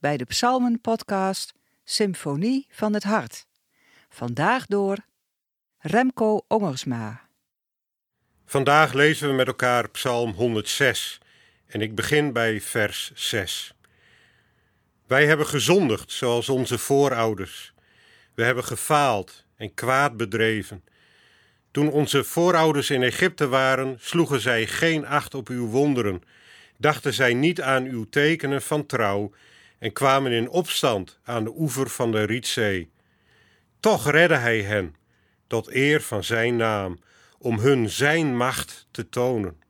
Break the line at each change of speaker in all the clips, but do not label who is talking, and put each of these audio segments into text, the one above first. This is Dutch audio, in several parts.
bij de Psalmen-podcast Symfonie van het Hart. Vandaag door Remco Ongersma.
Vandaag lezen we met elkaar Psalm 106 en ik begin bij vers 6. Wij hebben gezondigd zoals onze voorouders. We hebben gefaald en kwaad bedreven. Toen onze voorouders in Egypte waren, sloegen zij geen acht op uw wonderen, dachten zij niet aan uw tekenen van trouw en kwamen in opstand aan de oever van de Rietzee. Toch redde hij hen, tot eer van zijn naam, om hun zijn macht te tonen.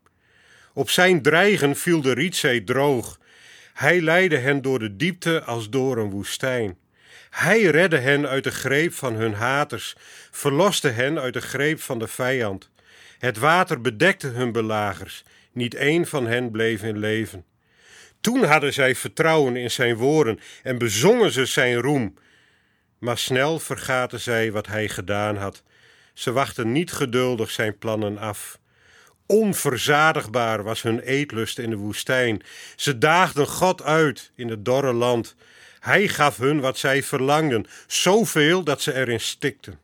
Op zijn dreigen viel de Rietzee droog. Hij leidde hen door de diepte als door een woestijn. Hij redde hen uit de greep van hun haters, verloste hen uit de greep van de vijand. Het water bedekte hun belagers, niet één van hen bleef in leven. Toen hadden zij vertrouwen in zijn woorden en bezongen ze zijn roem. Maar snel vergaten zij wat hij gedaan had. Ze wachten niet geduldig zijn plannen af. Onverzadigbaar was hun eetlust in de woestijn. Ze daagden God uit in het dorre land. Hij gaf hun wat zij verlangden, zoveel dat ze erin stikten.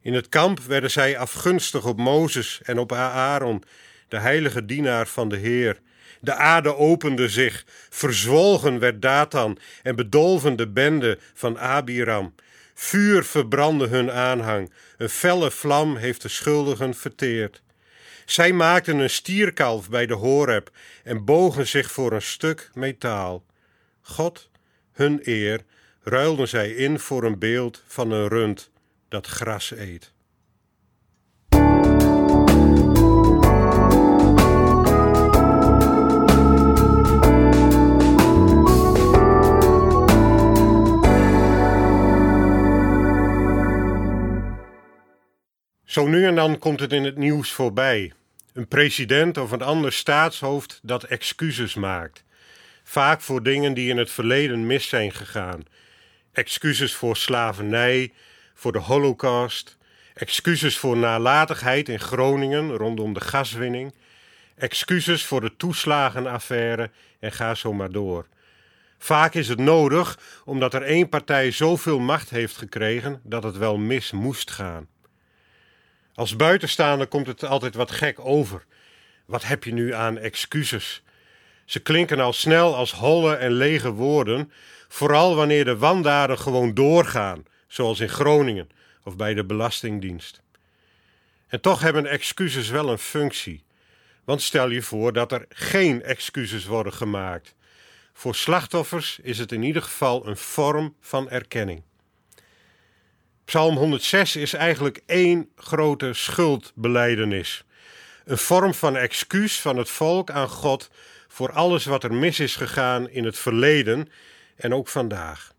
In het kamp werden zij afgunstig op Mozes en op Aaron, de heilige dienaar van de Heer. De aarde opende zich, verzwolgen werd Datan en bedolven de bende van Abiram. Vuur verbrandde hun aanhang, een felle vlam heeft de schuldigen verteerd. Zij maakten een stierkalf bij de Horeb en bogen zich voor een stuk metaal. God, hun eer, ruilden zij in voor een beeld van een rund dat gras eet. Zo nu en dan komt het in het nieuws voorbij. Een president of een ander staatshoofd dat excuses maakt. Vaak voor dingen die in het verleden mis zijn gegaan. Excuses voor slavernij, voor de holocaust. Excuses voor nalatigheid in Groningen rondom de gaswinning. Excuses voor de toeslagenaffaire en ga zo maar door. Vaak is het nodig omdat er één partij zoveel macht heeft gekregen dat het wel mis moest gaan. Als buitenstaander komt het altijd wat gek over. Wat heb je nu aan excuses? Ze klinken al snel als holle en lege woorden, vooral wanneer de wandaden gewoon doorgaan, zoals in Groningen of bij de Belastingdienst. En toch hebben excuses wel een functie. Want stel je voor dat er geen excuses worden gemaakt. Voor slachtoffers is het in ieder geval een vorm van erkenning. Psalm 106 is eigenlijk één grote schuldbeleidenis. Een vorm van excuus van het volk aan God voor alles wat er mis is gegaan in het verleden en ook vandaag.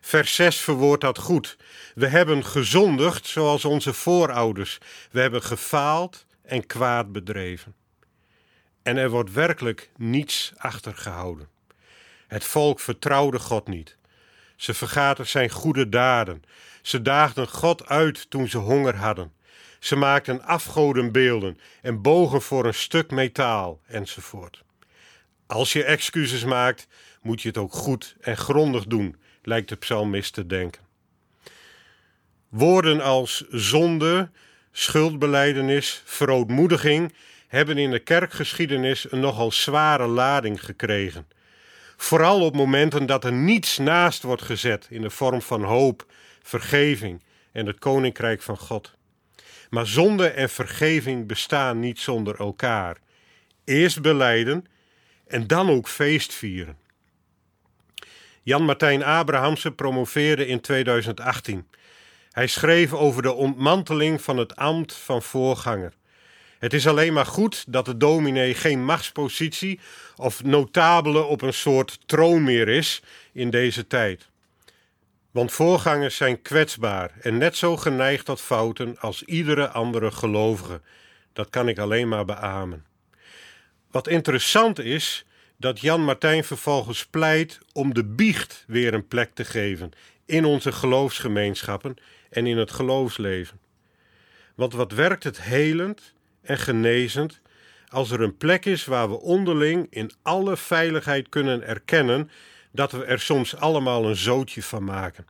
Vers 6 verwoordt dat goed. We hebben gezondigd zoals onze voorouders. We hebben gefaald en kwaad bedreven. En er wordt werkelijk niets achtergehouden. Het volk vertrouwde God niet. Ze vergaten zijn goede daden. Ze daagden God uit toen ze honger hadden. Ze maakten afgodenbeelden en bogen voor een stuk metaal enzovoort. Als je excuses maakt, moet je het ook goed en grondig doen, lijkt de psalmist te denken. Woorden als zonde, schuldbeleidenis, verootmoediging hebben in de kerkgeschiedenis een nogal zware lading gekregen. Vooral op momenten dat er niets naast wordt gezet in de vorm van hoop, vergeving en het koninkrijk van God. Maar zonde en vergeving bestaan niet zonder elkaar. Eerst beleiden en dan ook feest vieren. Jan Martijn Abrahamse promoveerde in 2018. Hij schreef over de ontmanteling van het ambt van voorganger. Het is alleen maar goed dat de dominee geen machtspositie of notabele op een soort troon meer is in deze tijd. Want voorgangers zijn kwetsbaar en net zo geneigd tot fouten als iedere andere gelovige. Dat kan ik alleen maar beamen. Wat interessant is, dat Jan Martijn vervolgens pleit om de biecht weer een plek te geven in onze geloofsgemeenschappen en in het geloofsleven. Want wat werkt het helend en genezend als er een plek is waar we onderling in alle veiligheid kunnen erkennen dat we er soms allemaal een zootje van maken.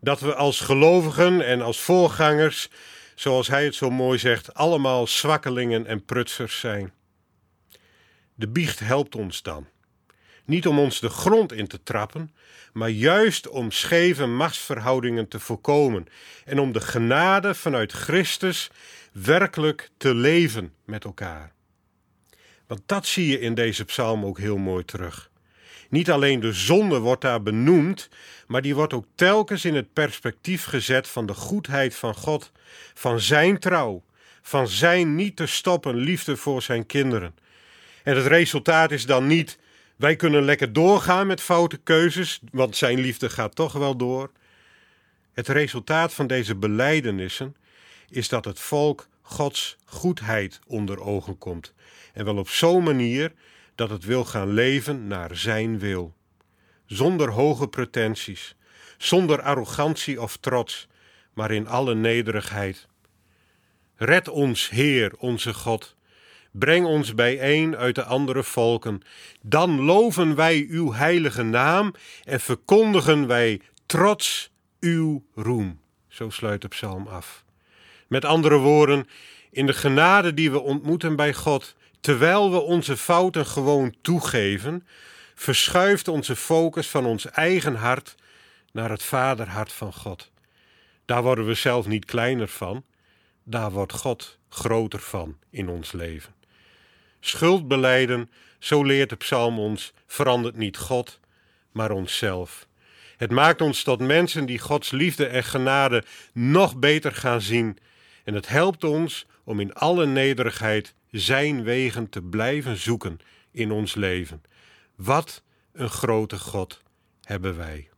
Dat we als gelovigen en als voorgangers, zoals hij het zo mooi zegt, allemaal zwakkelingen en prutsers zijn. De biecht helpt ons dan. Niet om ons de grond in te trappen, maar juist om scheve machtsverhoudingen te voorkomen en om de genade vanuit Christus werkelijk te leven met elkaar. Want dat zie je in deze psalm ook heel mooi terug. Niet alleen de zonde wordt daar benoemd, maar die wordt ook telkens in het perspectief gezet van de goedheid van God, van zijn trouw, van zijn niet te stoppen liefde voor zijn kinderen. En het resultaat is dan niet wij kunnen lekker doorgaan met foute keuzes, want zijn liefde gaat toch wel door. Het resultaat van deze belijdenissen is dat het volk Gods goedheid onder ogen komt. En wel op zo'n manier dat het wil gaan leven naar zijn wil. Zonder hoge pretenties, zonder arrogantie of trots, maar in alle nederigheid. Red ons, Heer, onze God. Breng ons bijeen uit de andere volken. Dan loven wij uw heilige naam en verkondigen wij trots uw roem. Zo sluit de psalm af. Met andere woorden, in de genade die we ontmoeten bij God, terwijl we onze fouten gewoon toegeven, verschuift onze focus van ons eigen hart naar het vaderhart van God. Daar worden we zelf niet kleiner van, daar wordt God groter van in ons leven. Schuld beleiden, zo leert de psalm ons, verandert niet God, maar onszelf. Het maakt ons tot mensen die Gods liefde en genade nog beter gaan zien. En het helpt ons om in alle nederigheid Zijn wegen te blijven zoeken in ons leven. Wat een grote God hebben wij.